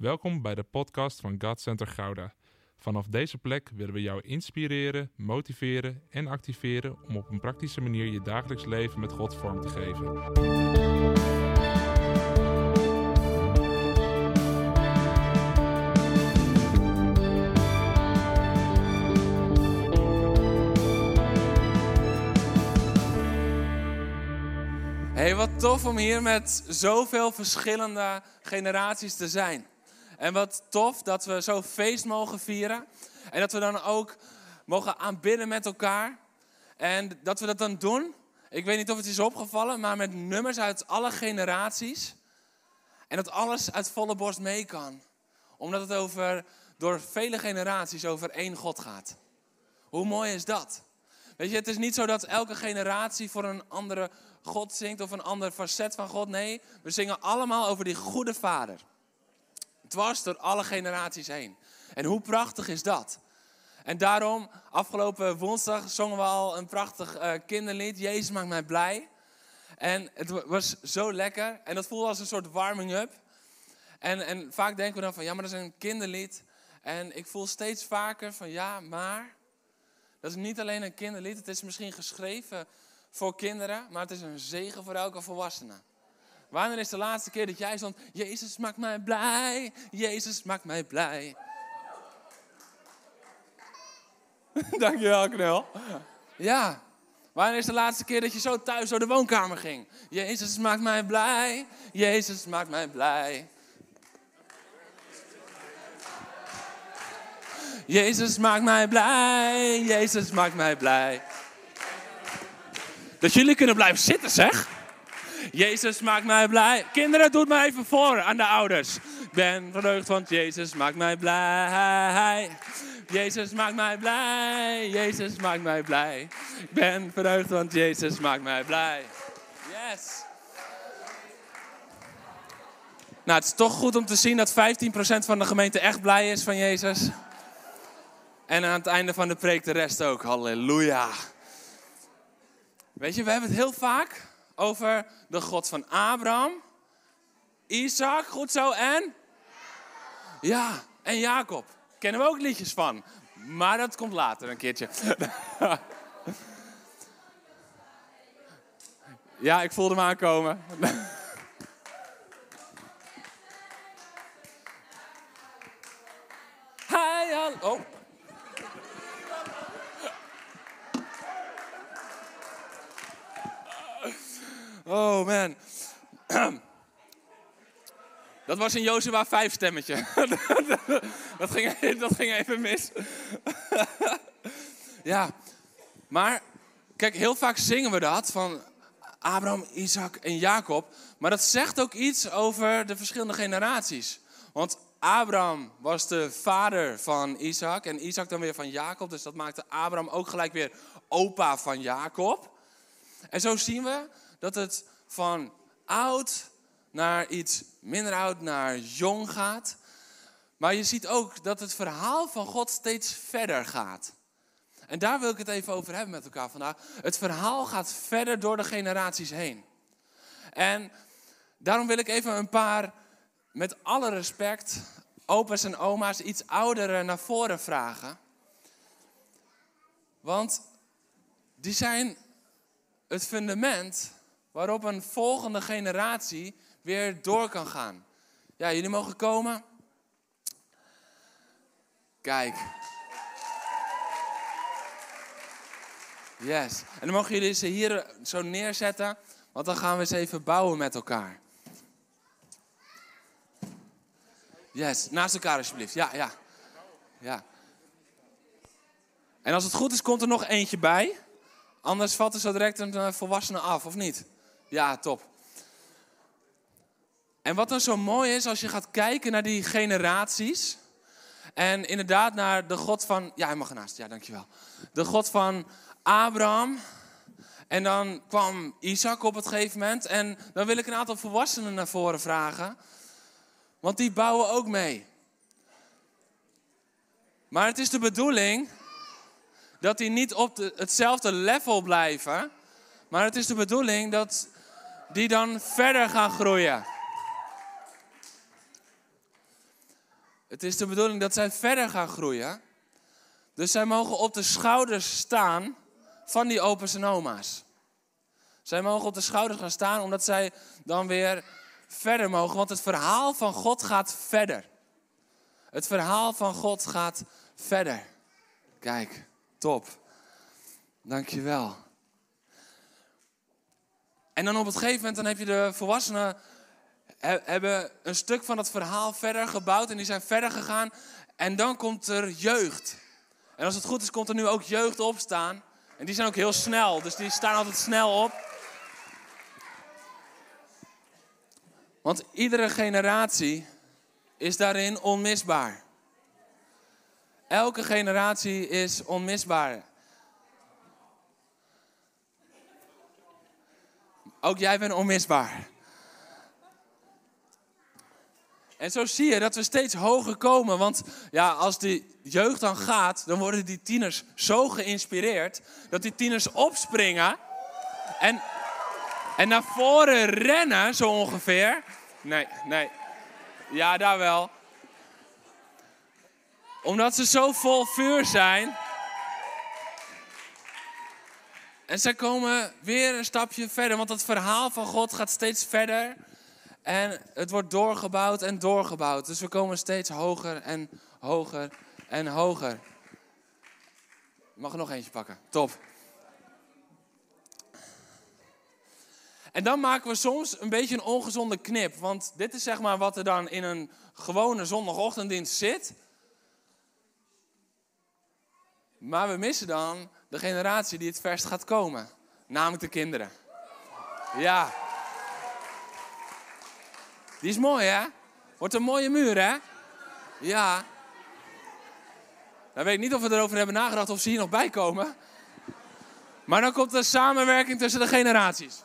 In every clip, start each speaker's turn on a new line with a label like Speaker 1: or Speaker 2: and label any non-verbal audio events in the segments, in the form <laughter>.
Speaker 1: Welkom bij de podcast van God Center Gouda. Vanaf deze plek willen we jou inspireren, motiveren en activeren om op een praktische manier je dagelijks leven met God vorm te geven.
Speaker 2: Hey, wat tof om hier met zoveel verschillende generaties te zijn. En wat tof dat we zo feest mogen vieren. En dat we dan ook mogen aanbidden met elkaar. En dat we dat dan doen. Ik weet niet of het is opgevallen, maar met nummers uit alle generaties. En dat alles uit volle borst mee kan. Omdat het over, door vele generaties over één God gaat. Hoe mooi is dat? Weet je, het is niet zo dat elke generatie voor een andere God zingt of een ander facet van God. Nee, we zingen allemaal over die goede vader. Dwars door alle generaties heen. En hoe prachtig is dat? En daarom, afgelopen woensdag zongen we al een prachtig uh, kinderlied. Jezus maakt mij blij. En het was zo lekker. En dat voelde als een soort warming-up. En, en vaak denken we dan van, ja, maar dat is een kinderlied. En ik voel steeds vaker van, ja, maar... Dat is niet alleen een kinderlied. Het is misschien geschreven voor kinderen, maar het is een zegen voor elke volwassene. Wanneer is de laatste keer dat jij stond, Jezus maakt mij blij, Jezus maakt mij blij. <laughs> Dankjewel, Knul. Ja, wanneer is de laatste keer dat je zo thuis door de woonkamer ging? Jezus maakt mij blij, Jezus maakt mij blij. Jezus maakt mij blij, Jezus maakt mij blij. Dat jullie kunnen blijven zitten, zeg. Jezus maakt mij blij. Kinderen, doe het maar even voor aan de ouders. Ik ben verheugd, want Jezus maakt mij blij. Jezus maakt mij blij. Jezus maakt mij blij. Ik ben verheugd, want Jezus maakt mij blij. Yes. Nou, het is toch goed om te zien dat 15% van de gemeente echt blij is van Jezus. En aan het einde van de preek de rest ook. Halleluja. Weet je, we hebben het heel vaak over de God van Abraham, Isaac, goed zo, en? Ja, en Jacob. Kennen we ook liedjes van. Maar dat komt later een keertje. <laughs> ja, ik voelde hem aankomen. <laughs> Hi, oh. Oh man. <clears throat> Dat was een Jozua 5 stemmetje. <laughs> Dat ging, dat ging even mis. <laughs> Ja, maar kijk, heel vaak zingen we dat van Abraham, Isaac en Jacob. Maar dat zegt ook iets over de verschillende generaties. Want Abraham was de vader van Isaac en Isaac dan weer van Jacob. Dus dat maakte Abraham ook gelijk weer opa van Jacob. En zo zien we dat het van oud naar iets minder oud, naar jong gaat. Maar je ziet ook dat het verhaal van God steeds verder gaat. En daar wil ik het even over hebben met elkaar vandaag. Het verhaal gaat verder door de generaties heen. En daarom wil ik even een paar, met alle respect, opa's en oma's, iets ouderen naar voren vragen. Want die zijn het fundament waarop een volgende generatie weer door kan gaan. Ja, jullie mogen komen. Kijk. Yes. En dan mogen jullie ze hier zo neerzetten, want dan gaan we eens even bouwen met elkaar. Yes, naast elkaar alsjeblieft. Ja, ja. Ja. En als het goed is, komt er nog eentje bij. Anders valt er zo direct een eh, volwassene af, of niet? Ja, top. En wat dan zo mooi is, als je gaat kijken naar die generaties. En inderdaad naar de God van. Ja, hij mag ernaast. Ja, dankjewel. De God van Abraham. En dan kwam Isaac op het gegeven moment. En dan wil ik een aantal volwassenen naar voren vragen. Want die bouwen ook mee. Maar het is de bedoeling dat die niet op de, hetzelfde level blijven. Maar het is de bedoeling dat die dan verder gaan groeien. Het is de bedoeling dat zij verder gaan groeien. Dus zij mogen op de schouders staan van die opa's en oma's. Zij mogen op de schouders gaan staan omdat zij dan weer verder mogen. Want het verhaal van God gaat verder. Het verhaal van God gaat verder. Kijk, top. Dankjewel. En dan op het gegeven moment dan heb je de volwassenen hebben een stuk van het verhaal verder gebouwd en die zijn verder gegaan. En dan komt er jeugd. En als het goed is, komt er nu ook jeugd opstaan. En die zijn ook heel snel, dus die staan altijd snel op. Want iedere generatie is daarin onmisbaar. Elke generatie is onmisbaar. Ook jij bent onmisbaar. En zo zie je dat we steeds hoger komen. Want ja, als die jeugd dan gaat, dan worden die tieners zo geïnspireerd dat die tieners opspringen en, en naar voren rennen, zo ongeveer. Nee, nee. Ja, daar wel. Omdat ze zo vol vuur zijn. En zij komen weer een stapje verder, want het verhaal van God gaat steeds verder. En het wordt doorgebouwd en doorgebouwd. Dus we komen steeds hoger en hoger en hoger. Ik mag er nog eentje pakken. Top. En dan maken we soms een beetje een ongezonde knip. Want dit is zeg maar wat er dan in een gewone zondagochtenddienst zit. Maar we missen dan de generatie die het verst gaat komen. Namelijk de kinderen. Ja. Die is mooi, hè? Wordt een mooie muur, hè? Ja. Dan weet ik niet of we erover hebben nagedacht of ze hier nog bij komen. Maar dan komt er samenwerking tussen de generaties.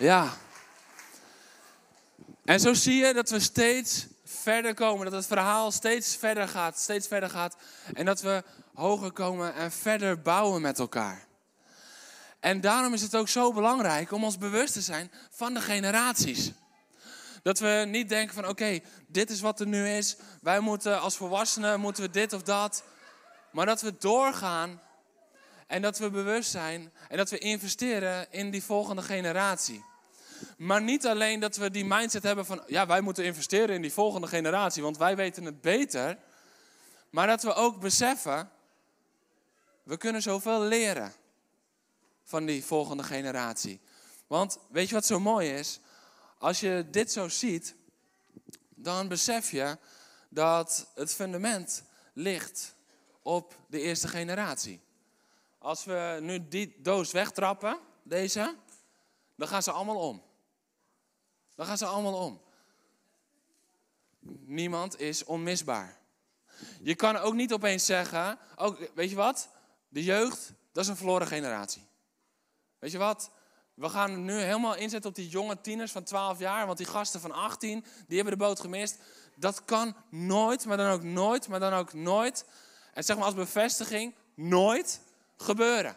Speaker 2: Ja. En zo zie je dat we steeds verder komen. Dat het verhaal steeds verder gaat, steeds verder gaat. En dat we hoger komen en verder bouwen met elkaar. En daarom is het ook zo belangrijk om ons bewust te zijn van de generaties. Dat we niet denken van oké, dit is wat er nu is. Wij moeten als volwassenen moeten we dit of dat. Maar dat we doorgaan en dat we bewust zijn en dat we investeren in die volgende generatie. Maar niet alleen dat we die mindset hebben van, ja, wij moeten investeren in die volgende generatie, want wij weten het beter. Maar dat we ook beseffen, we kunnen zoveel leren van die volgende generatie. Want weet je wat zo mooi is? Als je dit zo ziet, dan besef je dat het fundament ligt op de eerste generatie. Als we nu die doos wegtrappen, deze, dan gaan ze allemaal om. Dan gaan ze allemaal om. Niemand is onmisbaar. Je kan ook niet opeens zeggen, ook, weet je wat? De jeugd, dat is een verloren generatie. Weet je wat? We gaan nu helemaal inzetten op die jonge tieners van 12 jaar, want die gasten van 18, die hebben de boot gemist. Dat kan nooit, maar dan ook nooit, maar dan ook nooit. En zeg maar als bevestiging, nooit gebeuren.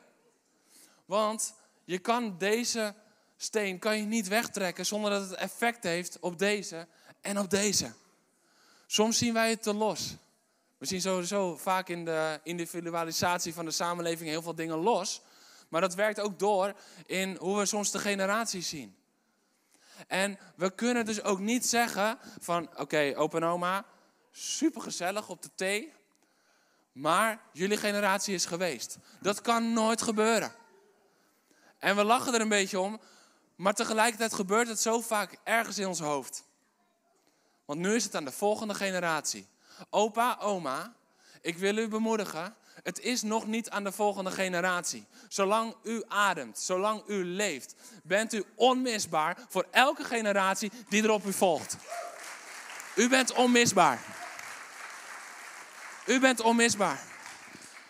Speaker 2: Want je kan deze steen kan je niet wegtrekken zonder dat het effect heeft op deze en op deze. Soms zien wij het te los. We zien sowieso vaak in de individualisatie van de samenleving heel veel dingen los. Maar dat werkt ook door in hoe we soms de generaties zien. En we kunnen dus ook niet zeggen van oké, okay, opa en oma, super gezellig op de thee. Maar jullie generatie is geweest. Dat kan nooit gebeuren. En we lachen er een beetje om, maar tegelijkertijd gebeurt het zo vaak ergens in ons hoofd. Want nu is het aan de volgende generatie. Opa, oma, ik wil u bemoedigen. Het is nog niet aan de volgende generatie. Zolang u ademt, zolang u leeft, bent u onmisbaar voor elke generatie die er op u volgt. U bent onmisbaar. U bent onmisbaar.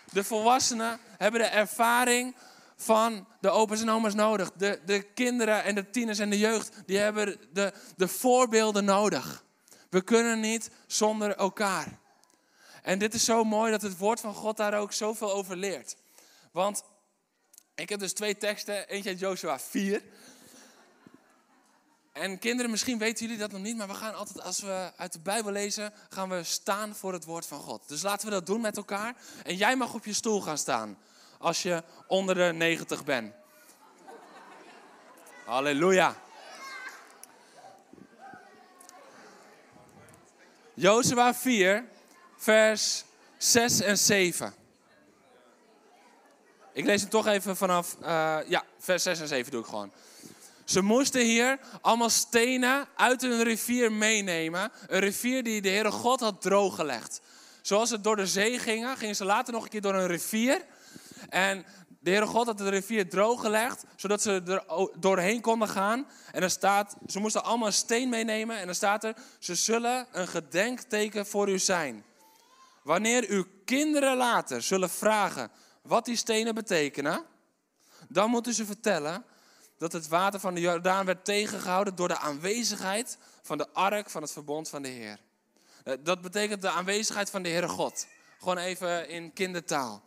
Speaker 2: De volwassenen hebben de ervaring van de opa's en oma's nodig. De, de kinderen en de tieners en de jeugd, die hebben de, de voorbeelden nodig. We kunnen niet zonder elkaar. En dit is zo mooi dat het woord van God daar ook zoveel over leert. Want ik heb dus twee teksten, eentje uit Joshua 4. En kinderen, misschien weten jullie dat nog niet, maar we gaan altijd, als we uit de Bijbel lezen, gaan we staan voor het woord van God. Dus laten we dat doen met elkaar. En jij mag op je stoel gaan staan, als je onder de 90 bent. Halleluja. Jozua 4, vers 6 en 7. Ik lees hem toch even vanaf, uh, ja, vers 6 en 7 doe ik gewoon. Ze moesten hier allemaal stenen uit een rivier meenemen. Een rivier die de Heere God had drooggelegd. Zoals ze door de zee gingen, gingen ze later nog een keer door een rivier. En de Heere God had de rivier drooggelegd, zodat ze er doorheen konden gaan. En er staat, ze moesten allemaal een steen meenemen. En dan staat er, ze zullen een gedenkteken voor u zijn. Wanneer uw kinderen later zullen vragen wat die stenen betekenen, dan moeten ze vertellen dat het water van de Jordaan werd tegengehouden door de aanwezigheid van de ark van het verbond van de Heer. Eh, dat betekent de aanwezigheid van de Heere God. Gewoon even in kindertaal.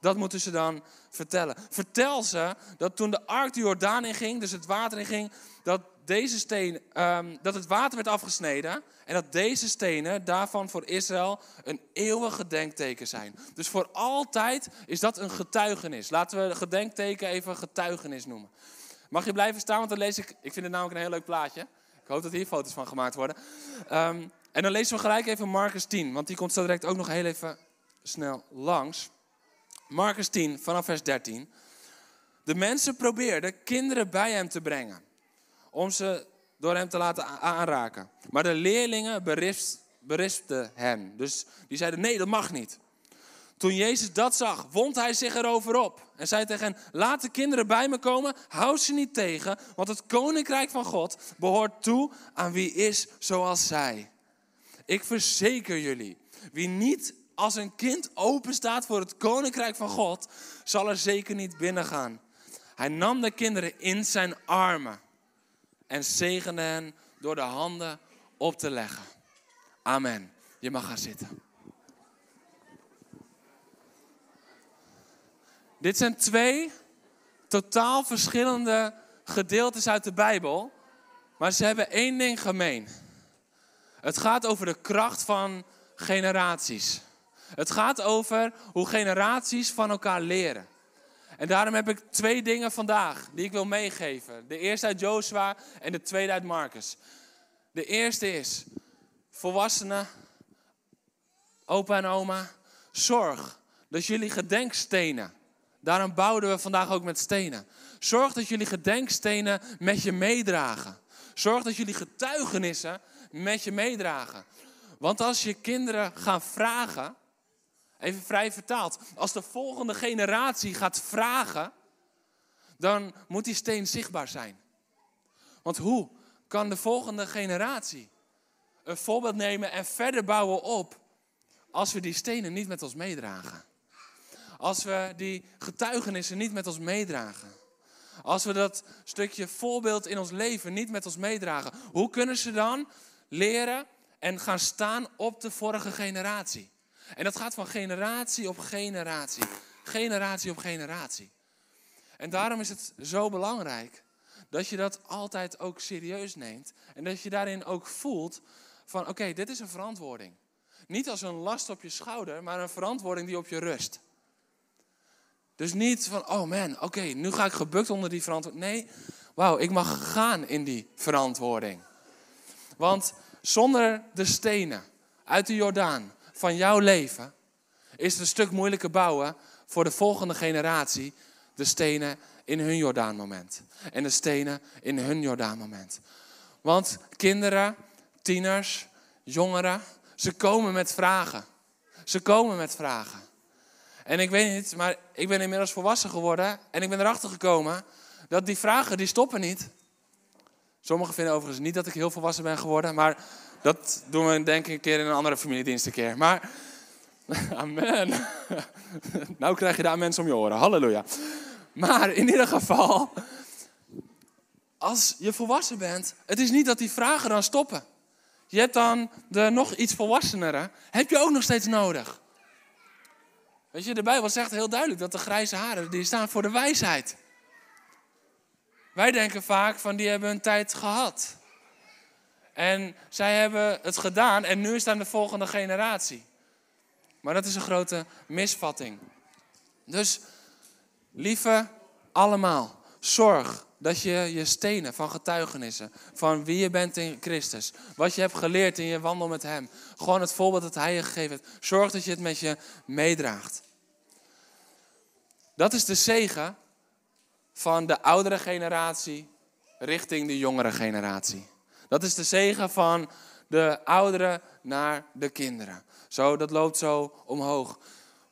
Speaker 2: Dat moeten ze dan vertellen. Vertel ze dat toen de ark de Jordaan inging, dus het water inging, dat deze steen, um, dat het water werd afgesneden. En dat deze stenen daarvan voor Israël een eeuwig gedenkteken zijn. Dus voor altijd is dat een getuigenis. Laten we gedenkteken even getuigenis noemen. Mag je blijven staan, want dan lees ik. Ik vind het namelijk een heel leuk plaatje. Ik hoop dat hier foto's van gemaakt worden. Um, en dan lezen we gelijk even Marcus 10, want die komt zo direct ook nog heel even snel langs. Marcus 10, vanaf vers 13. De mensen probeerden kinderen bij hem te brengen, om ze door hem te laten aanraken. Maar de leerlingen berispten. Dus die zeiden: nee, dat mag niet. Toen Jezus dat zag, wond hij zich erover op. En zei tegen hen, laat de kinderen bij me komen, hou ze niet tegen, want het koninkrijk van God behoort toe aan wie is zoals zij. Ik verzeker jullie, wie niet als een kind openstaat voor het koninkrijk van God, zal er zeker niet binnengaan. Hij nam de kinderen in zijn armen en zegende hen door de handen op te leggen. Amen. Je mag gaan zitten. Dit zijn twee totaal verschillende gedeeltes uit de Bijbel, maar ze hebben één ding gemeen. Het gaat over de kracht van generaties. Het gaat over hoe generaties van elkaar leren. En daarom heb ik twee dingen vandaag die ik wil meegeven. De eerste uit Joshua en de tweede uit Marcus. De eerste is, volwassenen, opa en oma, zorg dat jullie gedenkstenen Daarom bouwden we vandaag ook met stenen. Zorg dat jullie gedenkstenen met je meedragen. Zorg dat jullie getuigenissen met je meedragen. Want als je kinderen gaan vragen, even vrij vertaald, als de volgende generatie gaat vragen, dan moet die steen zichtbaar zijn. Want hoe kan de volgende generatie een voorbeeld nemen en verder bouwen op als we die stenen niet met ons meedragen? als we die getuigenissen niet met ons meedragen? Als we dat stukje voorbeeld in ons leven niet met ons meedragen, hoe kunnen ze dan leren en gaan staan op de vorige generatie? En dat gaat van generatie op generatie, generatie op generatie. En daarom is het zo belangrijk dat je dat altijd ook serieus neemt en dat je daarin ook voelt van oké, dit is een verantwoording. Niet als een last op je schouder, maar een verantwoording die op je rust. Dus niet van, oh man, oké, nu ga ik gebukt onder die verantwoording. Nee, wauw, ik mag gaan in die verantwoording. Want zonder de stenen uit de Jordaan van jouw leven is het een stuk moeilijker bouwen voor de volgende generatie de stenen in hun Jordaanmoment. En de stenen in hun Jordaanmoment. Want kinderen, tieners, jongeren, ze komen met vragen. Ze komen met vragen. En ik weet niet, maar ik ben inmiddels volwassen geworden en ik ben erachter gekomen dat die vragen, die stoppen niet. Sommigen vinden overigens niet dat ik heel volwassen ben geworden, maar dat doen we denk ik een keer in een andere familiedienst een keer. Maar <laughs> Amen. <laughs> nou krijg je daar mensen om je oren. Halleluja. Maar in ieder geval, als je volwassen bent, het is niet dat die vragen dan stoppen. Je hebt dan de nog iets volwassenere, heb je ook nog steeds nodig. Weet je, de Bijbel zegt heel duidelijk dat de grijze haren, die staan voor de wijsheid. Wij denken vaak van die hebben hun tijd gehad. En zij hebben het gedaan en nu is het aan de volgende generatie. Maar dat is een grote misvatting. Dus, lieve allemaal, zorg dat je je stenen van getuigenissen, van wie je bent in Christus, wat je hebt geleerd in je wandel met Hem, gewoon het voorbeeld dat Hij je gegeven heeft, zorg dat je het met je meedraagt. Dat is de zegen van de oudere generatie richting de jongere generatie. Dat is de zegen van de ouderen naar de kinderen. Zo, dat loopt zo omhoog.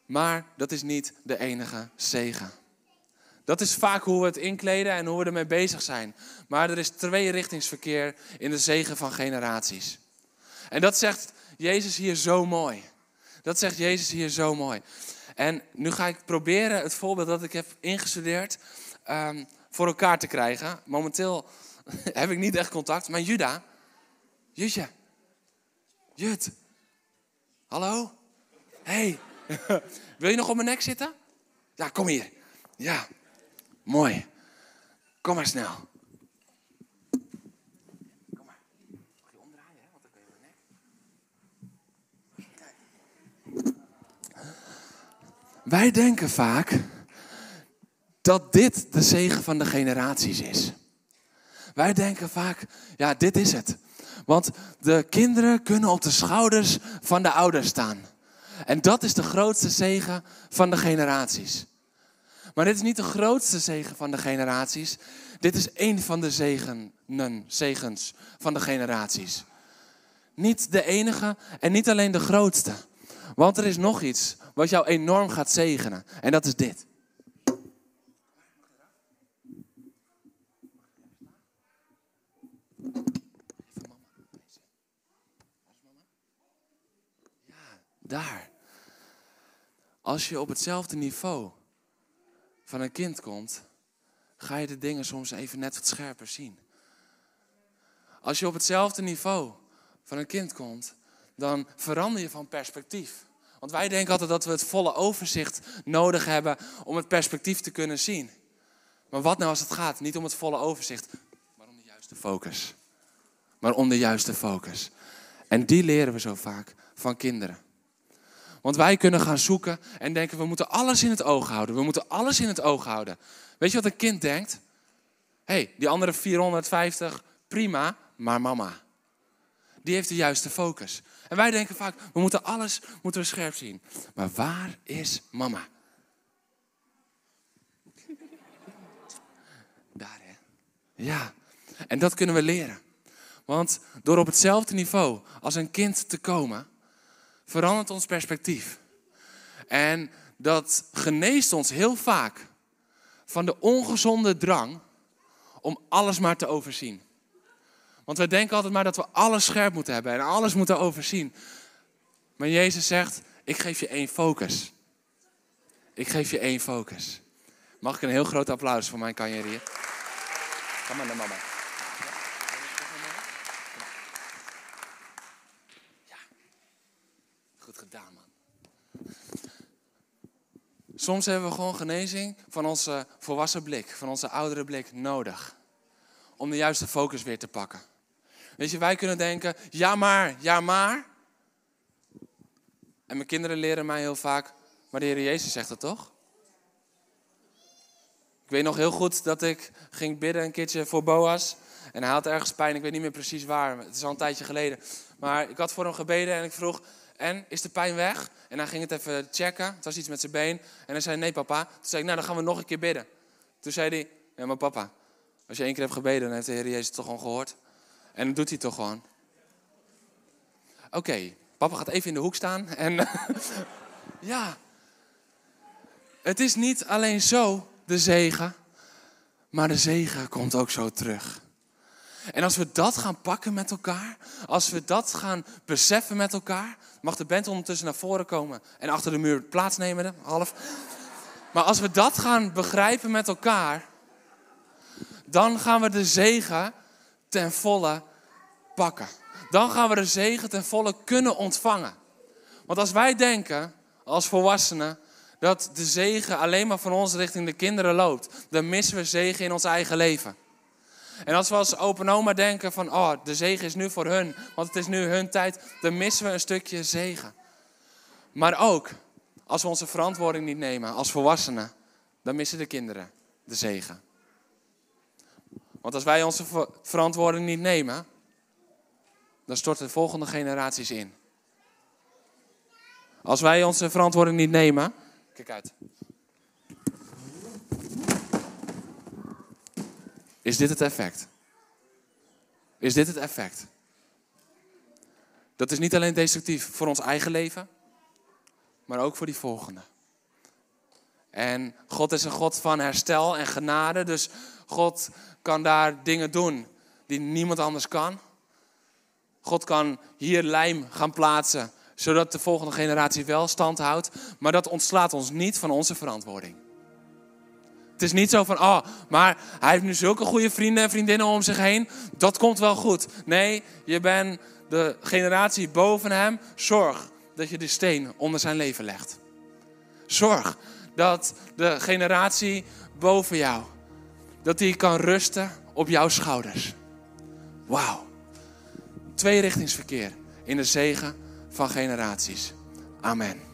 Speaker 2: Maar dat is niet de enige zegen. Dat is vaak hoe we het inkleden en hoe we ermee bezig zijn. Maar er is tweerichtingsverkeer in de zegen van generaties. En dat zegt Jezus hier zo mooi. Dat zegt Jezus hier zo mooi. En nu ga ik proberen het voorbeeld dat ik heb ingestudeerd um, voor elkaar te krijgen. Momenteel <laughs> heb ik niet echt contact, maar Juda, Jutje, Jut, hallo? Hey, <laughs> wil je nog op mijn nek zitten? Ja, kom hier. Ja, mooi. Kom maar snel. Kom maar. Mag je omdraaien, hè? want dan kun je mijn nek. Kijk. Wij denken vaak dat dit de zegen van de generaties is. Wij denken vaak, ja, dit is het. Want de kinderen kunnen op de schouders van de ouders staan. En dat is de grootste zegen van de generaties. Maar dit is niet de grootste zegen van de generaties. Dit is één van de zegenen, zegens van de generaties. Niet de enige en niet alleen de grootste. Want er is nog iets wat jou enorm gaat zegenen. En dat is dit. Daar. Als je op hetzelfde niveau van een kind komt, ga je de dingen soms even net wat scherper zien. Als je op hetzelfde niveau van een kind komt, dan verander je van perspectief. Want wij denken altijd dat we het volle overzicht nodig hebben om het perspectief te kunnen zien. Maar wat nou als het gaat? Niet om het volle overzicht, maar om de juiste focus. Maar om de juiste focus. En die leren we zo vaak van kinderen. Want wij kunnen gaan zoeken en denken, we moeten alles in het oog houden. We moeten alles in het oog houden. Weet je wat een kind denkt? Hé, hey, die andere 450, prima, maar mama. Die heeft de juiste focus. En wij denken vaak, we moeten alles moeten we scherp zien. Maar waar is mama? Daar, hè? Ja, en dat kunnen we leren. Want door op hetzelfde niveau als een kind te komen, verandert ons perspectief. En dat geneest ons heel vaak van de ongezonde drang om alles maar te overzien. Want wij denken altijd maar dat we alles scherp moeten hebben en alles moeten overzien. Maar Jezus zegt, ik geef je één focus. Ik geef je één focus. Mag ik een heel groot applaus voor mijn hier? Kom maar naar mama. Soms hebben we gewoon genezing van onze volwassen blik, van onze oudere blik nodig. Om de juiste focus weer te pakken. Weet je, wij kunnen denken, ja maar, ja maar. En mijn kinderen leren mij heel vaak, maar de Heer Jezus zegt het toch? Ik weet nog heel goed dat ik ging bidden een keertje voor Boas. En hij had ergens pijn, ik weet niet meer precies waar. Het is al een tijdje geleden. Maar ik had voor hem gebeden en ik vroeg, en is de pijn weg? En hij ging het even checken. Het was iets met zijn been. En hij zei: Nee, papa. Toen zei ik: Nou, dan gaan we nog een keer bidden. Toen zei hij: Ja, maar papa, als je één keer hebt gebeden, dan heeft de Heer Jezus het toch gewoon gehoord. En dan doet hij toch gewoon. Oké, papa gaat even in de hoek staan. En <laughs> ja, het is niet alleen zo de zegen, maar de zegen komt ook zo terug. En als we dat gaan pakken met elkaar, als we dat gaan beseffen met elkaar, mag de band ondertussen naar voren komen en achter de muur plaatsnemen, half. Maar als we dat gaan begrijpen met elkaar, dan gaan we de zegen ten volle pakken. Dan gaan we de zegen ten volle kunnen ontvangen. Want als wij denken, als volwassenen, dat de zegen alleen maar van ons richting de kinderen loopt, dan missen we zegen in ons eigen leven. En als we als open oma denken van, oh, de zegen is nu voor hun, want het is nu hun tijd, dan missen we een stukje zegen. Maar ook, als we onze verantwoording niet nemen als volwassenen, dan missen de kinderen de zegen. Want als wij onze verantwoording niet nemen, dan storten de volgende generaties in. Als wij onze verantwoording niet nemen, kijk uit. Is dit het effect? Is dit het effect? Dat is niet alleen destructief voor ons eigen leven, maar ook voor die volgende. En God is een God van herstel en genade, dus God kan daar dingen doen die niemand anders kan. God kan hier lijm gaan plaatsen, zodat de volgende generatie wel stand houdt, maar dat ontslaat ons niet van onze verantwoording. Het is niet zo van, oh, maar hij heeft nu zulke goede vrienden en vriendinnen om zich heen. Dat komt wel goed. Nee, je bent de generatie boven hem. Zorg dat je de steen onder zijn leven legt. Zorg dat de generatie boven jou, dat die kan rusten op jouw schouders. Wauw. Tweerichtingsverkeer in de zegen van generaties. Amen.